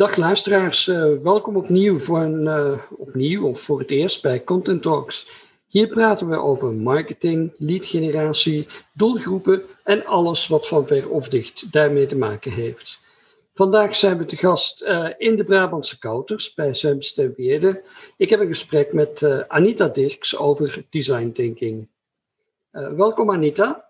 Dag luisteraars, uh, welkom opnieuw, voor een, uh, opnieuw of voor het eerst bij Content Talks. Hier praten we over marketing, leadgeneratie, doelgroepen en alles wat van ver of dicht daarmee te maken heeft. Vandaag zijn we te gast uh, in de Brabantse Kouters bij Zems ten Ik heb een gesprek met Anita Dirks over design thinking. welkom Anita.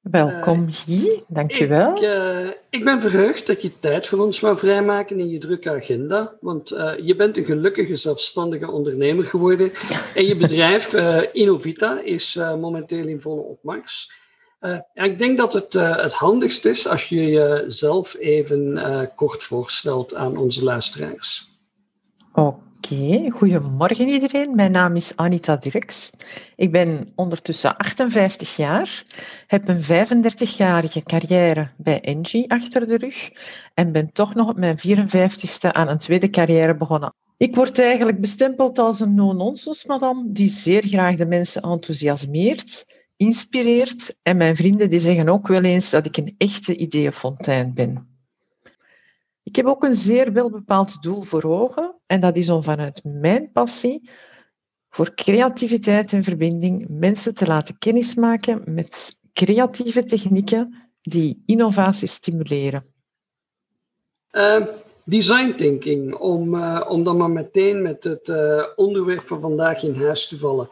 Welkom hier, dankjewel. Ik, uh, ik ben verheugd dat je tijd voor ons wou vrijmaken in je drukke agenda. Want uh, je bent een gelukkige zelfstandige ondernemer geworden. En je bedrijf uh, Innovita is momenteel in volle opmars. ik denk dat het het handigst is als je jezelf even kort voorstelt aan onze luisteraars. Oké. Oké, goedemorgen iedereen. Mijn naam is Anita Dirks. Ik ben ondertussen 58 jaar, heb een 35-jarige carrière bij Engie achter de rug en ben toch nog op mijn 54ste aan een tweede carrière begonnen. Ik word eigenlijk bestempeld als een no-nonsense madame die zeer graag de mensen enthousiasmeert, inspireert en mijn vrienden die zeggen ook wel eens dat ik een echte ideeënfontein ben. Ik heb ook een zeer welbepaald doel voor ogen en dat is om vanuit mijn passie voor creativiteit en verbinding mensen te laten kennismaken met creatieve technieken die innovatie stimuleren. Uh, design thinking, om, uh, om dan maar meteen met het uh, onderwerp van vandaag in huis te vallen.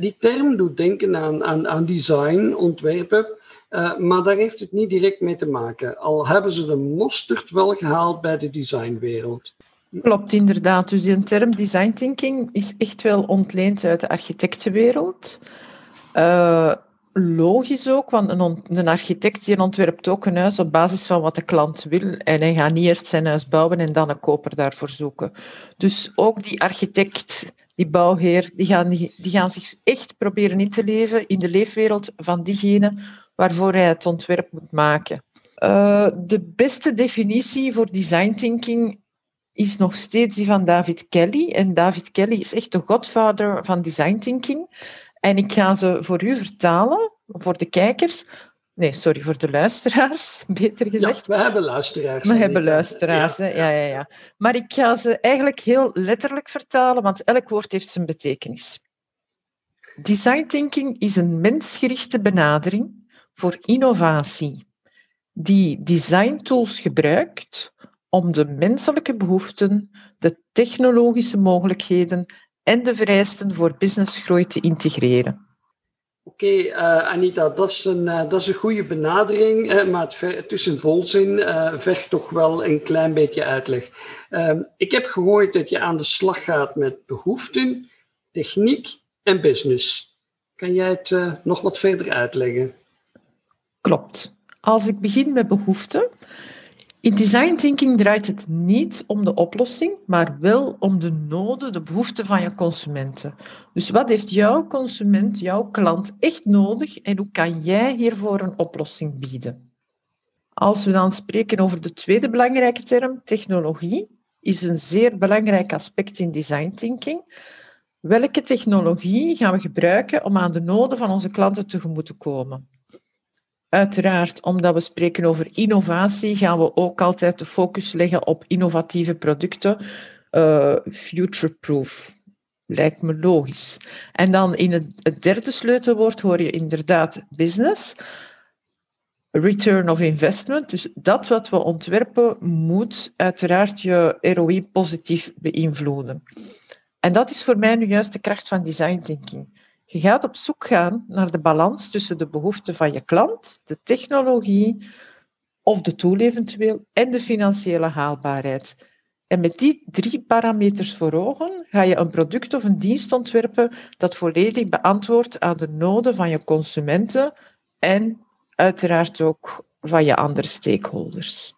die term doet denken aan, aan, aan design, ontwerpen. Uh, maar daar heeft het niet direct mee te maken. Al hebben ze de mosterd wel gehaald bij de designwereld. Klopt, inderdaad. Dus die term design thinking is echt wel ontleend uit de architectenwereld. Uh, logisch ook, want een, architect die ontwerpt ook een huis op basis van wat de klant wil. En hij gaat niet eerst zijn huis bouwen en dan een koper daarvoor zoeken. Dus ook die architect, die bouwheer, die gaan, die gaan zich echt proberen in te leven in de leefwereld van diegene waarvoor hij het ontwerp moet maken. Uh, de beste definitie voor design thinking is nog steeds die van David Kelly. En David Kelly is echt de godvader van design thinking. En ik ga ze voor u vertalen, voor de kijkers. Nee, sorry, voor de luisteraars, beter gezegd. Ja, we hebben luisteraars. We hebben luisteraars, ja, ja, ja, ja. Maar ik ga ze eigenlijk heel letterlijk vertalen, want elk woord heeft zijn betekenis. Design thinking is een mensgerichte benadering voor innovatie, die design tools gebruikt om de menselijke behoeften, de technologische mogelijkheden en de vereisten voor businessgroei te integreren. Oké, eh, Anita, dat is, een, uh, dat is een goede benadering, maar het, het is een volzin, uh, vergt toch wel een klein beetje uitleg. Ehm, ik heb gehoord dat je aan de slag gaat met behoeften, techniek en business. Kan jij het nog wat verder uitleggen? Klopt. Als ik begin met behoeften. In design thinking draait het niet om de oplossing, maar wel om de noden, de behoeften van je consumenten. Dus wat heeft jouw consument, jouw klant echt nodig en hoe kan jij hiervoor een oplossing bieden? Als we dan spreken over de tweede belangrijke term, technologie, is een zeer belangrijk aspect in design thinking. Welke technologie gaan we gebruiken om aan de noden van onze klanten tegemoet te komen? Uiteraard, omdat we spreken over innovatie, gaan we ook altijd de focus leggen op innovatieve producten. Uh, future-proof. Lijkt me logisch. En dan in het, het, derde sleutelwoord hoor je inderdaad business. Return of investment. Dus dat wat we ontwerpen moet uiteraard je ROI positief beïnvloeden. En dat is voor mij nu juist de kracht van design thinking. Je gaat op zoek gaan naar de balans tussen de behoeften van je klant, de technologie of de tool eventueel en de financiële haalbaarheid. En met die drie parameters voor ogen ga je een product of een dienst ontwerpen dat volledig beantwoordt aan de noden van je consumenten en uiteraard ook van je andere stakeholders.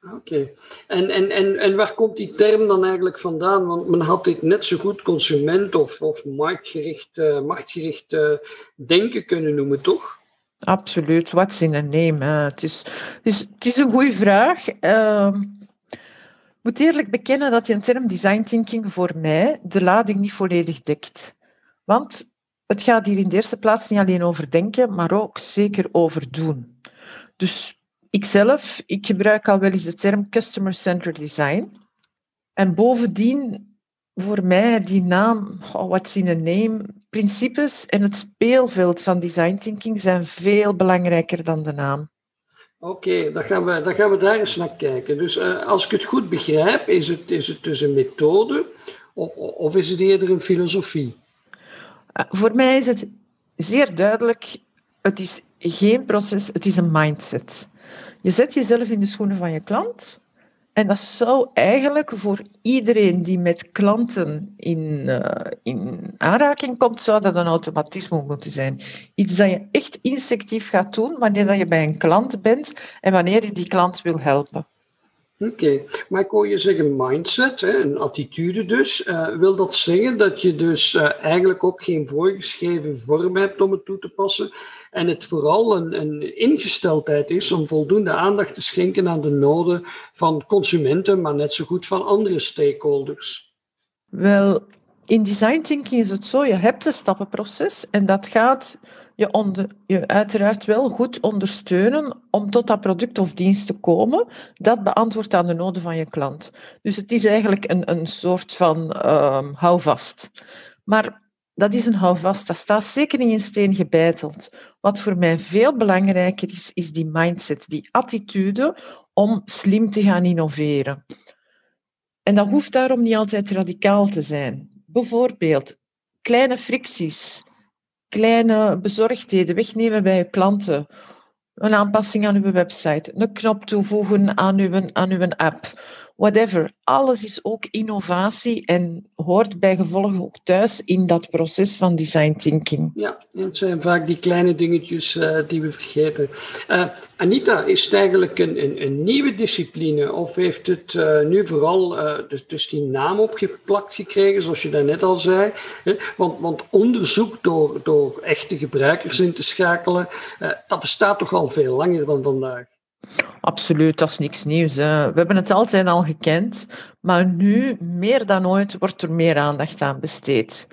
Oké. En, en, en, en waar komt die term dan eigenlijk vandaan? Want men had dit net zo goed consument of, of marktgericht, uh, marktgericht uh, denken kunnen noemen, toch? Absoluut. What's in a name? Het, is, het, is, het is een goede vraag. Uh, ik moet eerlijk bekennen dat die term design thinking voor mij de lading niet volledig dekt. Want het gaat hier in de eerste plaats niet alleen over denken, maar ook zeker over doen. Dus ikzelf, ik gebruik al wel eens de term customer-centered design. En bovendien, voor mij, die naam, oh, what's in a name, principes en het speelveld van design thinking zijn veel belangrijker dan de naam. Oké, dan, gaan we, dan gaan we daar eens naar kijken. Dus uh, als ik het goed begrijp, is het, is het dus een methode of, of is het eerder een filosofie? Uh, voor mij is het zeer duidelijk, het is geen proces, het is een mindset. Je zet jezelf in de schoenen van je klant. En dat zou eigenlijk voor iedereen die met klanten in, uh, in aanraking komt, zou dat een automatisme moeten zijn. Iets dat je echt instinctief gaat doen wanneer dat je bij een klant bent en wanneer je die klant wil helpen. Oké, maar ik hoor je zeggen mindset, hè, een attitude dus. Uh, wil dat zeggen dat je dus uh, eigenlijk ook geen voorgeschreven vorm hebt om het toe te passen en het vooral een, een ingesteldheid is om voldoende aandacht te schenken aan de noden van consumenten, maar net zo goed van andere stakeholders? Wel, in design thinking is het zo, je hebt een stappenproces en dat gaat je, onder, je uiteraard wel goed ondersteunen om tot dat product of dienst te komen dat beantwoordt aan de noden van je klant. Dus het is eigenlijk een, een soort van um, houvast. Maar dat is een houvast, dat staat zeker niet in steen gebeiteld. Wat voor mij veel belangrijker is, is die mindset, die attitude om slim te gaan innoveren. En dat hoeft daarom niet altijd radicaal te zijn. Bijvoorbeeld kleine fricties kleine bezorgdheden wegnemen bij je klanten. Een aanpassing aan uw website, een knop toevoegen aan uw, aan uw app whatever. Alles is ook innovatie en hoort bij gevolg ook thuis in dat proces van design thinking. Ja, het zijn vaak die kleine dingetjes uh, die we vergeten. Uh, Anita, is het eigenlijk een, een, nieuwe discipline of heeft het uh, nu vooral dus, dus, die naam opgeplakt gekregen, zoals je daarnet al zei? Want, want onderzoek door, door echte gebruikers in te schakelen, dat bestaat toch al veel langer dan vandaag? Absoluut, dat is niks nieuws. Hè. We hebben het altijd al gekend, maar nu meer dan ooit wordt er meer aandacht aan besteed.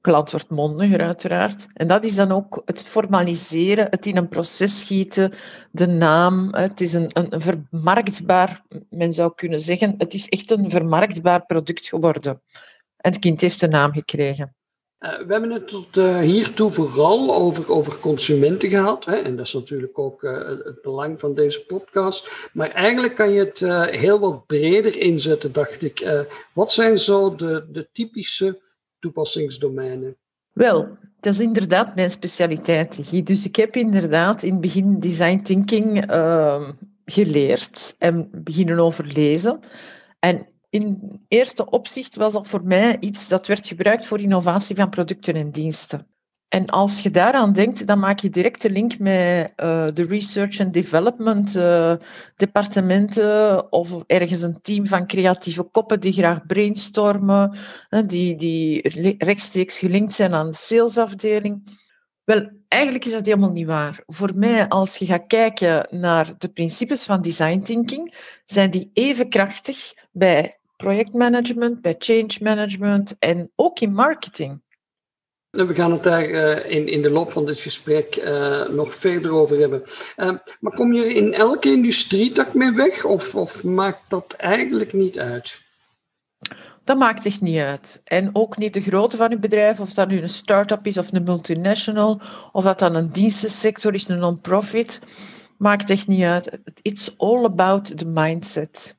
Klant wordt mondiger, uiteraard. En dat is dan ook het formaliseren, het in een proces schieten, de naam. Het is een, een vermarktbaar, men zou kunnen zeggen, het is echt een vermarktbaar product geworden. En het kind heeft een naam gekregen. Uh, we hebben het tot uh, hiertoe vooral over, over consumenten gehad. Hè, en dat is natuurlijk ook uh, het belang van deze podcast. Maar eigenlijk kan je het heel wat breder inzetten, dacht ik. wat zijn zo de, de typische toepassingsdomeinen? Wel, dat is inderdaad mijn specialiteit. Dus ik heb inderdaad in het begin design thinking ehm, geleerd en beginnen overlezen. En in eerste opzicht was dat voor mij iets dat werd gebruikt voor innovatie van producten en diensten. En als je daaraan denkt, dan maak je direct de link met uh, de research and development uh, departementen of ergens een team van creatieve koppen die graag brainstormen, die, die rechtstreeks gelinkt zijn aan de salesafdeling. Wel, eigenlijk is dat helemaal niet waar. Voor mij, als je gaat kijken naar de principes van design thinking, zijn die even krachtig bij projectmanagement, bij change management en ook in marketing. We gaan het daar uh, in, in de loop van dit gesprek uh, nog verder over hebben. Uh, maar kom je in elke industrietak mee weg of, of maakt dat eigenlijk niet uit? Dat maakt echt niet uit. En ook niet de grootte van uw bedrijf, of dat nu een start-up is of een multinational, of dat dan een dienstensector is, een non-profit, maakt echt niet uit. It's all about the mindset.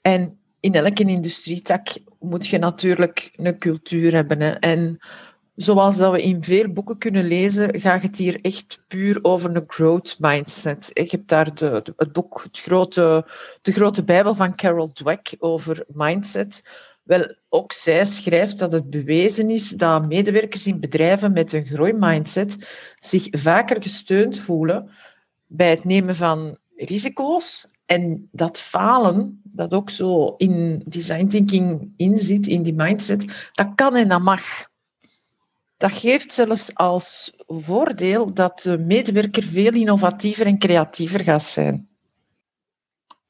En in elke industrietak moet je natuurlijk een cultuur hebben. En zoals dat we in veel boeken kunnen lezen, gaat het hier echt puur over een growth mindset. Ik heb daar het boek, grote, de grote bijbel van Carol Dweck over mindset. Wel, ook zij schrijft dat het bewezen is dat medewerkers in bedrijven met een groeimindset zich vaker gesteund voelen bij het nemen van risico's En dat falen, dat ook zo in design thinking inzit, in die mindset, dat kan en dat mag. Dat geeft zelfs als voordeel dat de medewerker veel innovatiever en creatiever gaat zijn.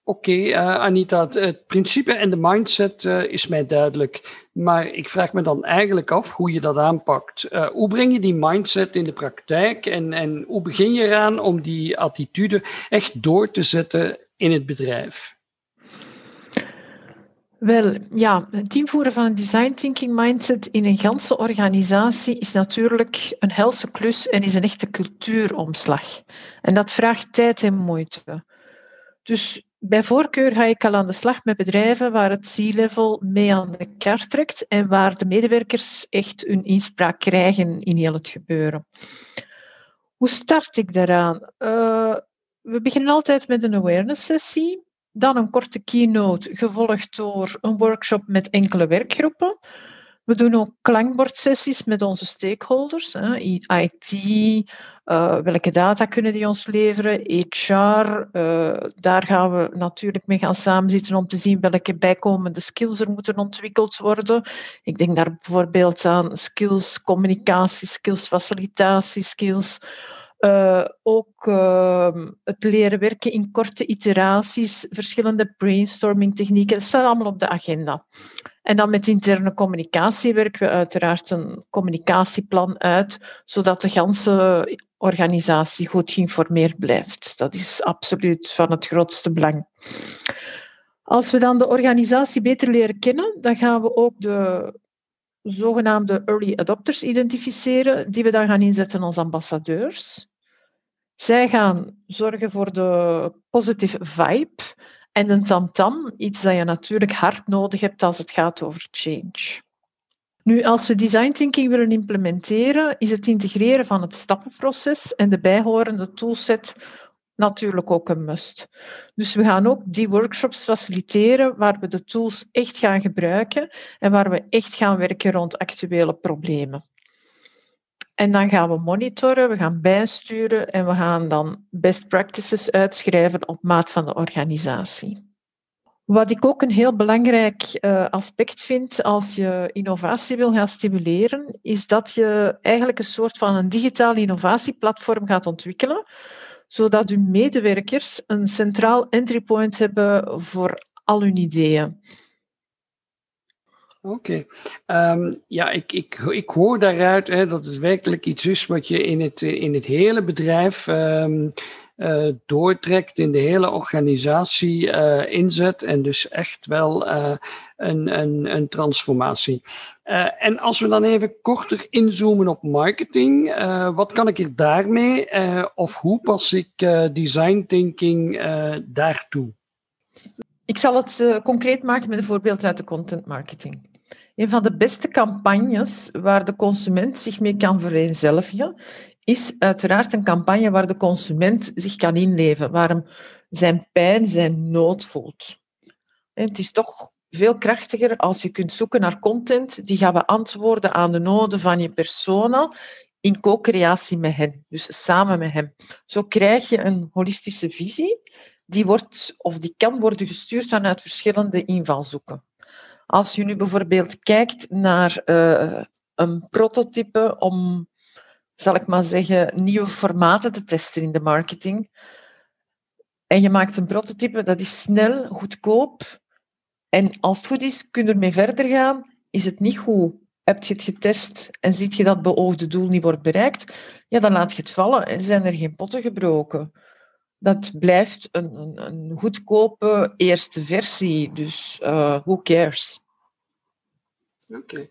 Oké, eh, Anita, het, principe en de mindset uh, is mij duidelijk. Maar ik vraag me dan eigenlijk af hoe je dat aanpakt. Uh, hoe breng je die mindset in de praktijk en, en hoe begin je eraan om die attitude echt door te zetten in het bedrijf? Wel, ja, het invoeren van een design thinking mindset in een ganse organisatie is natuurlijk een helse klus en is een echte cultuuromslag. En dat vraagt tijd en moeite. Dus bij voorkeur ga ik al aan de slag met bedrijven waar het C-level mee aan de kaart trekt en waar de medewerkers echt hun inspraak krijgen in heel het gebeuren. Hoe start ik daaraan? Uh, we beginnen altijd met een awareness sessie, dan een korte keynote gevolgd door een workshop met enkele werkgroepen. We doen ook klankbordsessies met onze stakeholders, IT, uh, welke data kunnen die ons leveren, HR. Eh, daar gaan we natuurlijk mee gaan samenzitten om te zien welke bijkomende skills er moeten ontwikkeld worden. Ik denk daar bijvoorbeeld aan skills communicatie, skills facilitatie, skills uh, ook uh, het leren werken in korte iteraties, verschillende brainstorming technieken, dat staat allemaal op de agenda. En dan met interne communicatie werken we uiteraard een communicatieplan uit, zodat de ganse organisatie goed geïnformeerd blijft. Dat is absoluut van het grootste belang. Als we dan de organisatie beter leren kennen, dan gaan we ook de zogenaamde early adopters identificeren, die we dan gaan inzetten als ambassadeurs. Zij gaan zorgen voor de positive vibe en een tamtam, iets dat je natuurlijk hard nodig hebt als het gaat over change. Nu, als we design thinking willen implementeren, is het integreren van het stappenproces en de bijhorende toolset natuurlijk ook een must. Dus we gaan ook die workshops faciliteren waar we de tools echt gaan gebruiken en waar we echt gaan werken rond actuele problemen. En dan gaan we monitoren, we gaan bijsturen en we gaan dan best practices uitschrijven op maat van de organisatie. Wat ik ook een heel belangrijk uh, aspect vind als je innovatie wil gaan stimuleren, is dat je eigenlijk een soort van een digitaal innovatieplatform gaat ontwikkelen, zodat uw medewerkers een centraal entry point hebben voor al hun ideeën. Oké. Ehm, ja, ik, ik, ik hoor daaruit hè, dat het werkelijk iets is wat je in het, in het hele bedrijf um, uh, doortrekt, in de hele organisatie uh, inzet en dus echt wel uh, een, een, een transformatie. en als we dan even korter inzoomen op marketing, wat kan ik er daarmee of hoe pas ik design thinking daartoe? Ik zal het concreet maken met een voorbeeld uit de content marketing. Een van de beste campagnes waar de consument zich mee kan vereenzelvigen, is uiteraard een campagne waar de consument zich kan inleven, waar hem zijn pijn, zijn nood voelt. het is toch veel krachtiger als je kunt zoeken naar content die gaat beantwoorden aan de noden van je persona in co-creatie met hen, dus samen met hem. Zo krijg je een holistische visie die wordt of die kan worden gestuurd vanuit verschillende invalshoeken. Als je nu bijvoorbeeld kijkt naar uh, een prototype om, zal ik maar zeggen, nieuwe formaten te testen in de marketing. En je maakt een prototype, dat is snel, goedkoop. En als het goed is, kun je ermee verder gaan. Is het niet goed? Heb je het getest en ziet je dat beoogde doel niet wordt bereikt? Ja, dan laat je het vallen en zijn er geen potten gebroken dat blijft een, een, een goedkope eerste versie. Dus uh, who cares? Oké.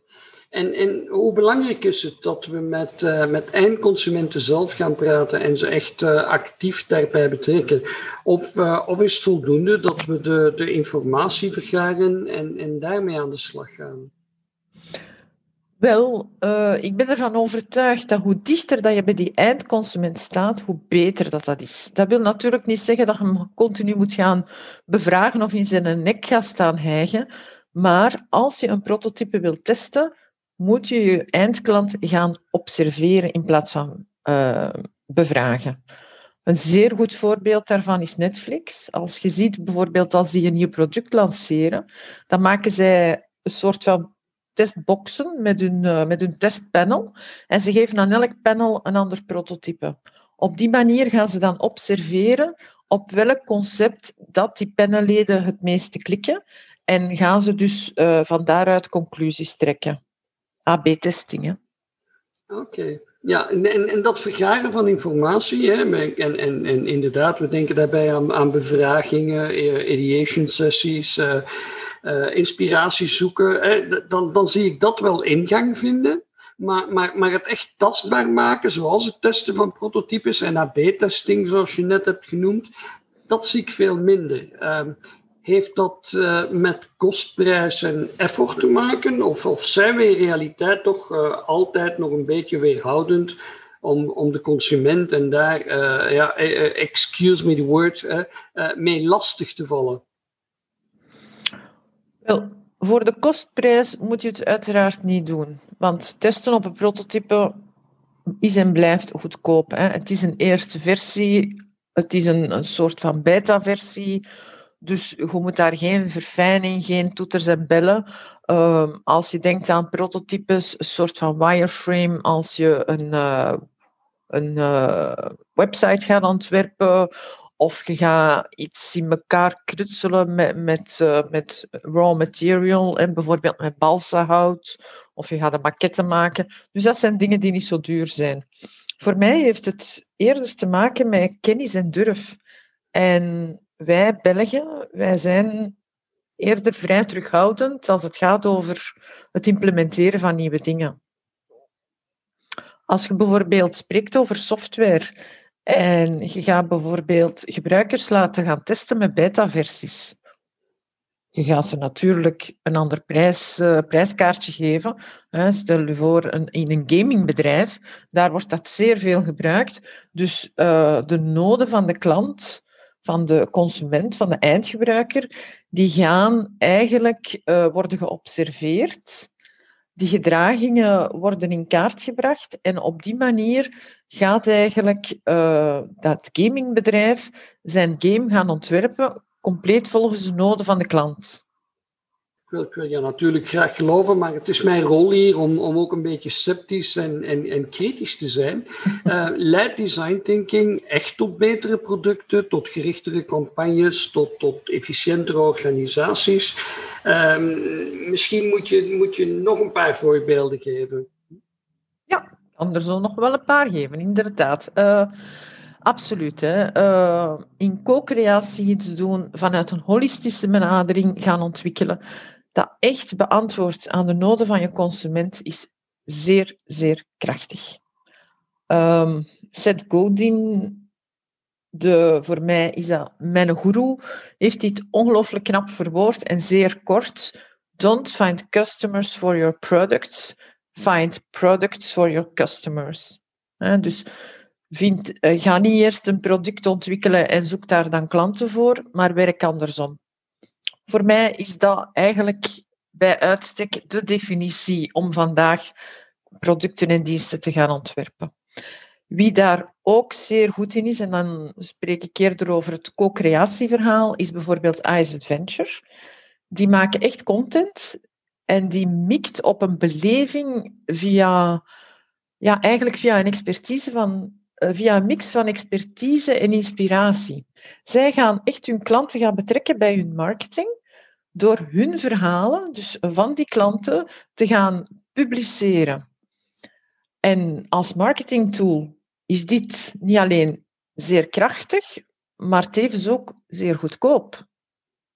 En, en hoe belangrijk is het dat we met, uh, met eindconsumenten zelf gaan praten en ze echt uh, actief daarbij betrekken? Of, uh, of is het voldoende dat we de, de informatie vergaren en, en daarmee aan de slag gaan? Wel, ik ben ervan overtuigd dat hoe dichter dat je bij die eindconsument staat, hoe beter dat dat is. Dat wil natuurlijk niet zeggen dat je hem continu moet gaan bevragen of in zijn nek gaat staan hijgen. Maar als je een prototype wilt testen, moet je je eindklant gaan observeren in plaats van uh, bevragen. Een zeer goed voorbeeld daarvan is Netflix. Als je ziet bijvoorbeeld als die een nieuw product lanceren, dan maken zij een soort van testboxen met hun, uh, met hun testpanel en ze geven aan elk panel een ander prototype. Op die manier gaan ze dan observeren op welk concept dat die panelleden het meeste klikken en gaan ze dus uh, van daaruit conclusies trekken. AB-testingen. Oké. Ja, en, en, dat vergaren van informatie, hè, en, en, en inderdaad, we denken daarbij aan, aan bevragingen, eh, ideation sessies, uh, uh, inspiraties zoeken, hè, dan, dan zie ik dat wel ingang vinden. Maar, maar, maar het echt tastbaar maken, zoals het testen van prototypes en AB-testing, zoals je net hebt genoemd, dat zie ik veel minder. Uh, heeft dat uh, met kostprijs en effort te maken? Of, of zijn we in realiteit toch uh, altijd nog een beetje weerhoudend om, om de consument en daar, uh, ja, excuse me the word, mee lastig te vallen? Wel, voor de kostprijs moet je het uiteraard niet doen. Want testen op een prototype is en blijft goedkoop. Hè. Het is een eerste versie, het is een, een soort van beta-versie. Dus je moet daar geen verfijning, geen toeters en bellen. Uh, als je denkt aan prototypes, een soort van wireframe, als je een, uh, een uh, website gaat ontwerpen of je gaat iets in elkaar knutselen met, met, uh, met raw material, en bijvoorbeeld met balsahout, of je gaat een maquette maken. Dus dat zijn dingen die niet zo duur zijn. Voor mij heeft het eerder te maken met kennis en durf. En wij Belgen, wij zijn eerder vrij terughoudend als het gaat over het implementeren van nieuwe dingen. Als je bijvoorbeeld spreekt over software en je gaat bijvoorbeeld gebruikers laten gaan testen met beta-versies. Je gaat ze natuurlijk een ander prijs, uh, prijskaartje geven. Stel je voor, een, in een gamingbedrijf, daar wordt dat zeer veel gebruikt. Dus uh, de noden van de klant van de consument, van de eindgebruiker, die gaan eigenlijk uh, worden geobserveerd. Die gedragingen worden in kaart gebracht en op die manier gaat eigenlijk uh, dat gamingbedrijf zijn game gaan ontwerpen compleet volgens de noden van de klant. Ik wil, ik wil je natuurlijk graag geloven, maar het is mijn rol hier om, om ook een beetje sceptisch en, en, en kritisch te zijn. Uh, leidt design thinking echt tot betere producten, tot gerichtere campagnes, tot, tot efficiëntere organisaties? Uh, misschien moet je, moet je nog een paar voorbeelden geven. Ja, anders nog wel een paar geven, inderdaad. Uh, Absoluut. Hè. Uh, in co-creatie iets doen, vanuit een holistische benadering gaan ontwikkelen dat echt beantwoordt aan de noden van je consument, is zeer, zeer krachtig. Um, Seth Godin, de, voor mij is dat mijn guru, heeft dit ongelooflijk knap verwoord en zeer kort. Don't find customers for your products, find products for your customers. dus vind, uh, ga niet eerst een product ontwikkelen en zoek daar dan klanten voor, maar werk andersom voor mij is dat eigenlijk bij uitstek de definitie om vandaag producten en diensten te gaan ontwerpen. Wie daar ook zeer goed in is, en dan spreek ik eerder over het co-creatieverhaal, is bijvoorbeeld Ice Adventure. Die maken echt content en die mikt op een beleving via, ja, eigenlijk via een expertise van, via een mix van expertise en inspiratie. Zij gaan echt hun klanten gaan betrekken bij hun marketing door hun verhalen, dus van die klanten, te gaan publiceren. En als marketingtool is dit niet alleen zeer krachtig, maar tevens ook zeer goedkoop.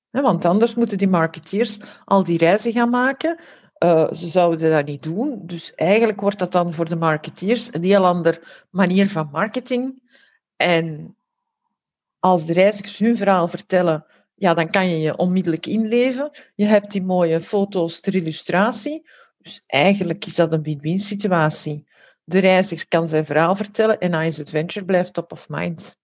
Want anders moeten die marketeers al die reizen gaan maken. Uh, ze zouden dat niet doen. Dus eigenlijk wordt dat dan voor de marketeers een heel andere manier van marketing. En als de reizigers hun verhaal vertellen, ja, dan kan je je onmiddellijk inleven. Je hebt die mooie foto's ter illustratie. Dus eigenlijk is dat een win-win situatie. De reiziger kan zijn verhaal vertellen en Ice Adventure blijft top of mind.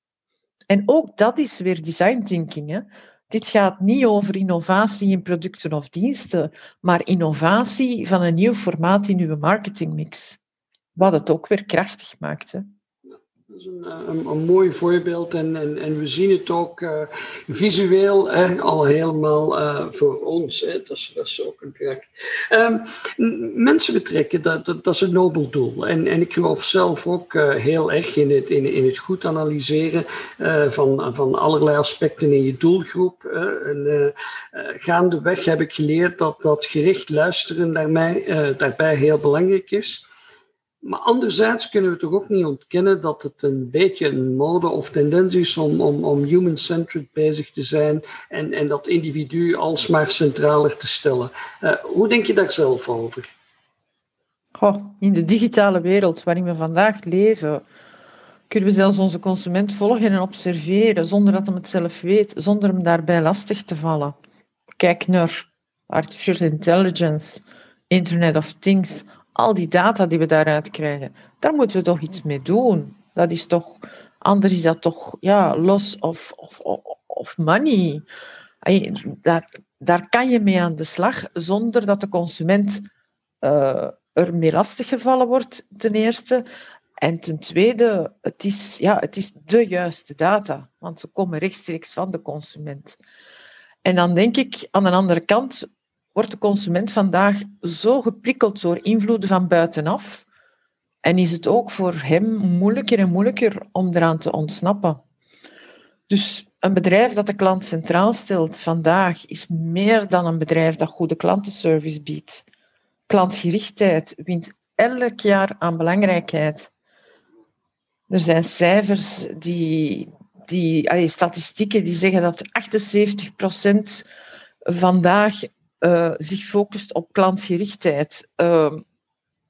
En ook dat is weer design thinking. Hè? Dit gaat niet over innovatie in producten of diensten, maar innovatie van een nieuw formaat in uw marketingmix. Wat het ook weer krachtig maakt. Dat is een, een, een, mooi voorbeeld en, en, en we zien het ook uh, visueel al helemaal uh, voor ons. Hè. Dat, is, dat is ook een trek. Um, mensen betrekken, dat, dat, dat, is een nobel doel. En, en ik geloof zelf ook heel erg in het, in, in het goed analyseren van, van allerlei aspecten in je doelgroep. en, gaandeweg heb ik geleerd dat, dat gericht luisteren daarbij heel belangrijk is. Maar anderzijds kunnen we toch ook niet ontkennen dat het een beetje een mode of tendens is om, om, om human-centered bezig te zijn en, en dat individu alsmaar centraler te stellen. Uh, hoe denk je daar zelf over? In de digitale wereld waarin we vandaag leven, kunnen we zelfs onze consument volgen en observeren zonder dat hij het zelf weet, zonder hem daarbij lastig te vallen. Kijk naar artificial intelligence, Internet of Things al die data die we daaruit krijgen, daar moeten we toch iets mee doen. Dat is toch, anders is dat toch ja, loss of, of, of money. Daar, daar kan je mee aan de slag zonder dat de consument uh, er mee lastiggevallen wordt, ten eerste. En ten tweede, het is, ja, het is de juiste data, want ze komen rechtstreeks van de consument. En dan denk ik aan de andere kant, wordt de consument vandaag zo geprikkeld door invloeden van buitenaf. En is het ook voor hem moeilijker en moeilijker om eraan te ontsnappen. Dus een bedrijf dat de klant centraal stelt vandaag is meer dan een bedrijf dat goede klantenservice biedt. Klantgerichtheid wint elk jaar aan belangrijkheid. Er zijn cijfers die, die statistieken die zeggen dat 78% vandaag uh, zich focust op klantgerichtheid. Uh,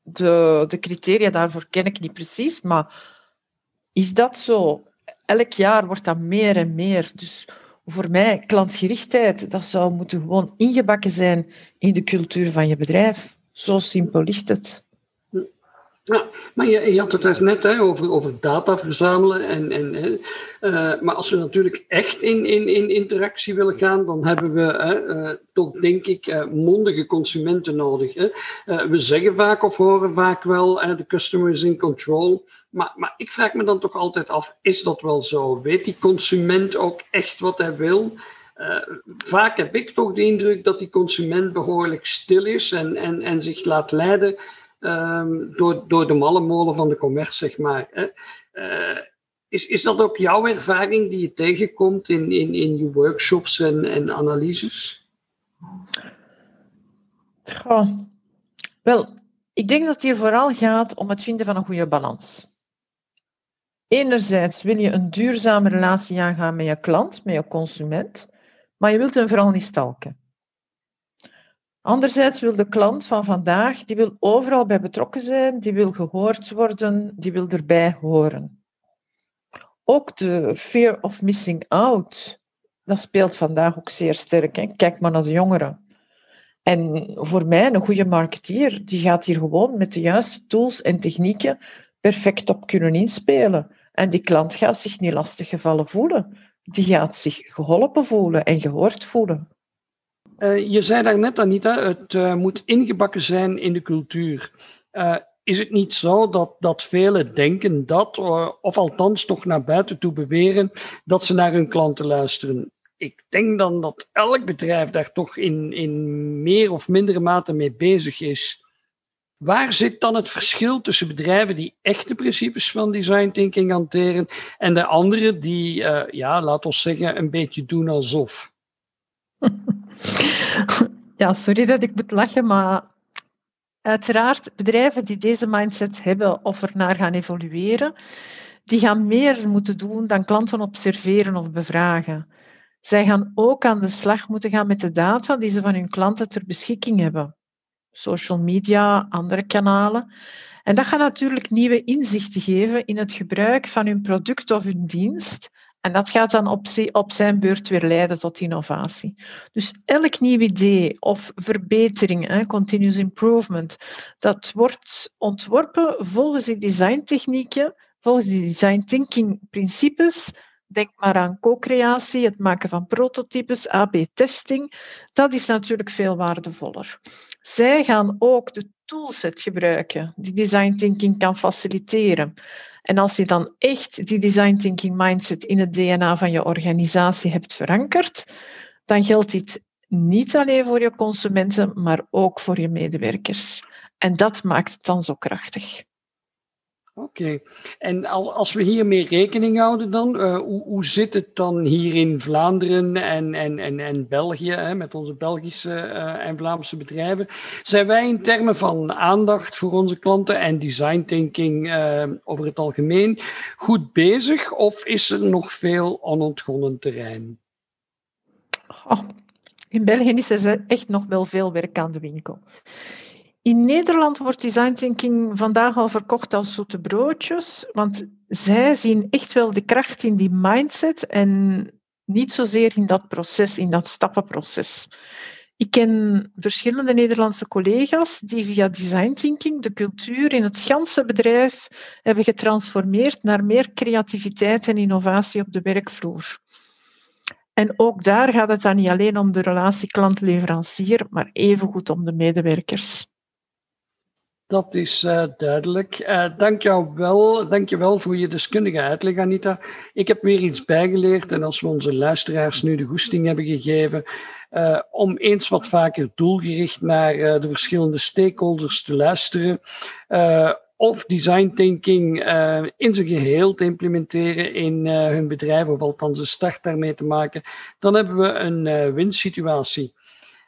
de, de criteria daarvoor ken ik niet precies, maar is dat zo? Elk jaar wordt dat meer en meer. Dus voor mij, klantgerichtheid, dat zou moeten gewoon ingebakken zijn in de cultuur van je bedrijf. Zo simpel ligt het. Maar je, had het er net hè, over, over data verzamelen. En, en, uh, maar als we natuurlijk echt in, in, in interactie willen gaan, dan hebben we uh, toch, denk ik, uh, mondige consumenten nodig. Hè. we zeggen vaak of horen vaak wel, de customer is in control. Maar, maar ik vraag me dan toch altijd af, is dat wel zo? Weet die consument ook echt wat hij wil? vaak heb ik toch de indruk dat die consument behoorlijk stil is en, en, en zich laat leiden um, door, door de malle molen van de commerce, zeg maar. Hè. Uh, is, is dat ook jouw ervaring die je tegenkomt in, in, in je workshops en, en analyses? Goh. Wel, ik denk dat het hier vooral gaat om het vinden van een goede balans. Enerzijds wil je een duurzame relatie aangaan met je klant, met je consument, maar je wilt hem vooral niet stalken. Anderzijds wil de klant van vandaag, die wil overal bij betrokken zijn, die wil gehoord worden, die wil erbij horen. Ook de fear of missing out, dat speelt vandaag ook zeer sterk. Kijk maar naar de jongeren. En voor mij, een goede marketeer, die gaat hier gewoon met de juiste tools en technieken perfect op kunnen inspelen. En die klant gaat zich niet lastiggevallen voelen. Die gaat zich geholpen voelen en gehoord voelen. Uh, je zei daar net, Anita, het uh, moet ingebakken zijn in de cultuur. Uh, is het niet zo dat, dat velen denken dat, of althans toch naar buiten toe beweren, dat ze naar hun klanten luisteren? Ik denk dan dat elk bedrijf daar toch in, in meer of mindere mate mee bezig is. Waar zit dan het verschil tussen bedrijven die echte principes van design thinking hanteren en de anderen die, ja, laten we zeggen, een beetje doen alsof? Ja, sorry dat ik moet lachen, maar uiteraard bedrijven die deze mindset hebben of er naar gaan evolueren, die gaan meer moeten doen dan klanten observeren of bevragen. Zij gaan ook aan de slag moeten gaan met de data die ze van hun klanten ter beschikking hebben. Social media, andere kanalen. En dat gaat natuurlijk nieuwe inzichten geven in het gebruik van hun product of hun dienst en dat gaat dan op, op zijn beurt weer leiden tot innovatie. Dus elk nieuw idee of verbetering, hè, continuous improvement, dat wordt ontworpen volgens die designtechnieken, volgens die design thinking principes. Denk maar aan co-creatie, het maken van prototypes, AB-testing. Dat is natuurlijk veel waardevoller. Zij gaan ook de toolset gebruiken die design thinking kan faciliteren. En als je dan echt die design thinking mindset in het DNA van je organisatie hebt verankerd, dan geldt dit niet alleen voor je consumenten, maar ook voor je medewerkers. En dat maakt het dan zo krachtig. Oké, en als we hiermee rekening houden dan, uh, hoe, hoe, zit het dan hier in Vlaanderen en, en, en, en België, hè, met onze Belgische uh, en Vlaamse bedrijven? Zijn wij in termen van aandacht voor onze klanten en design thinking uh, over het algemeen goed bezig of is er nog veel onontgonnen terrein? Oh, in België is er echt nog wel veel werk aan de winkel. In Nederland wordt design thinking vandaag al verkocht als zoete broodjes, want zij zien echt wel de kracht in die mindset en niet zozeer in dat proces, in dat stappenproces. Ik ken verschillende Nederlandse collega's die via design thinking de cultuur in het ganse bedrijf hebben getransformeerd naar meer creativiteit en innovatie op de werkvloer. En ook daar gaat het dan niet alleen om de relatie klant-leverancier, maar evengoed om de medewerkers. Dat is uh, duidelijk. Uh, dank, jou wel, dank je wel voor je deskundige uitleg, Anita. Ik heb weer iets bijgeleerd en als we onze luisteraars nu de goesting hebben gegeven uh, om eens wat vaker doelgericht naar de verschillende stakeholders te luisteren of design thinking in zijn geheel te implementeren in hun bedrijf of althans een start daarmee te maken, dan hebben we een winsituatie.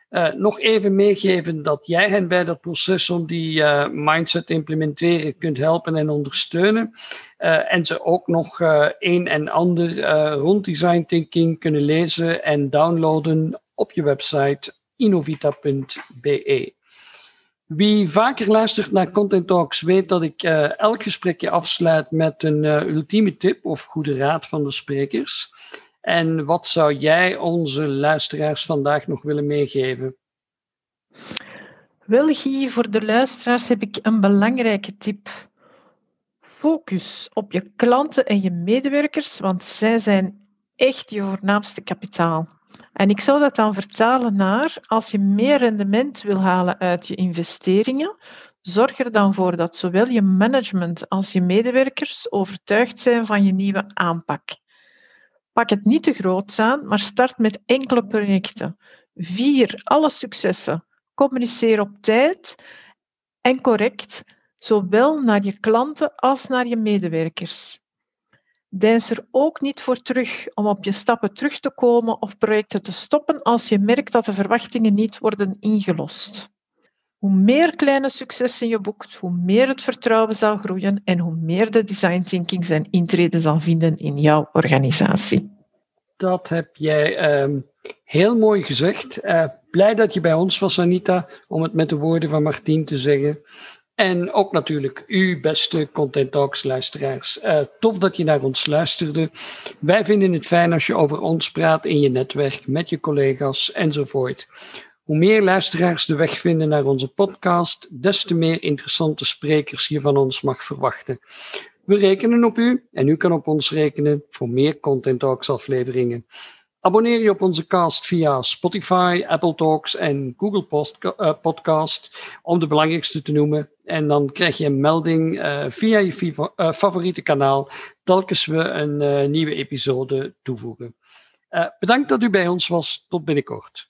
Uh, nog even meegeven dat jij hen bij dat proces om die uh, mindset te implementeren kunt helpen en ondersteunen. Uh, en ze ook nog een en ander rond design thinking kunnen lezen en downloaden op je website innovita.be. Wie vaker luistert naar Content Talks weet dat ik elk gesprekje afsluit met een ultieme tip of goede raad van de sprekers. En wat zou jij onze luisteraars vandaag nog willen meegeven? Wel, Guy, voor de luisteraars heb ik een belangrijke tip. Focus op je klanten en je medewerkers, want zij zijn echt je voornaamste kapitaal. En ik zou dat dan vertalen naar, als je meer rendement wil halen uit je investeringen, zorg er dan voor dat zowel je management als je medewerkers overtuigd zijn van je nieuwe aanpak. Pak het niet te groot aan, maar start met enkele projecten. Vier alle successen. Communiceer op tijd en correct, zowel naar je klanten als naar je medewerkers. Deins er ook niet voor terug om op je stappen terug te komen of projecten te stoppen als je merkt dat de verwachtingen niet worden ingelost. Hoe meer kleine successen je boekt, hoe meer het vertrouwen zal groeien en hoe meer de design thinking zijn intrede zal vinden in jouw organisatie. Dat heb jij um, heel mooi gezegd. Uh, blij dat je bij ons was, Anita, om het met de woorden van Martien te zeggen. En ook natuurlijk u, beste Content Talks luisteraars. Uh, tof dat je naar ons luisterde. Wij vinden het fijn als je over ons praat in je netwerk, met je collega's enzovoort. Hoe meer luisteraars de weg vinden naar onze podcast, des te meer interessante sprekers je van ons mag verwachten. We rekenen op u en u kan op ons rekenen voor meer Content Talks afleveringen. Abonneer je op onze cast via Spotify, Apple Talks en Google Post, uh, Podcast, om de belangrijkste te noemen. En dan krijg je een melding uh, via je uh, favoriete kanaal, telkens we een nieuwe episode toevoegen. bedankt dat u bij ons was. Tot binnenkort.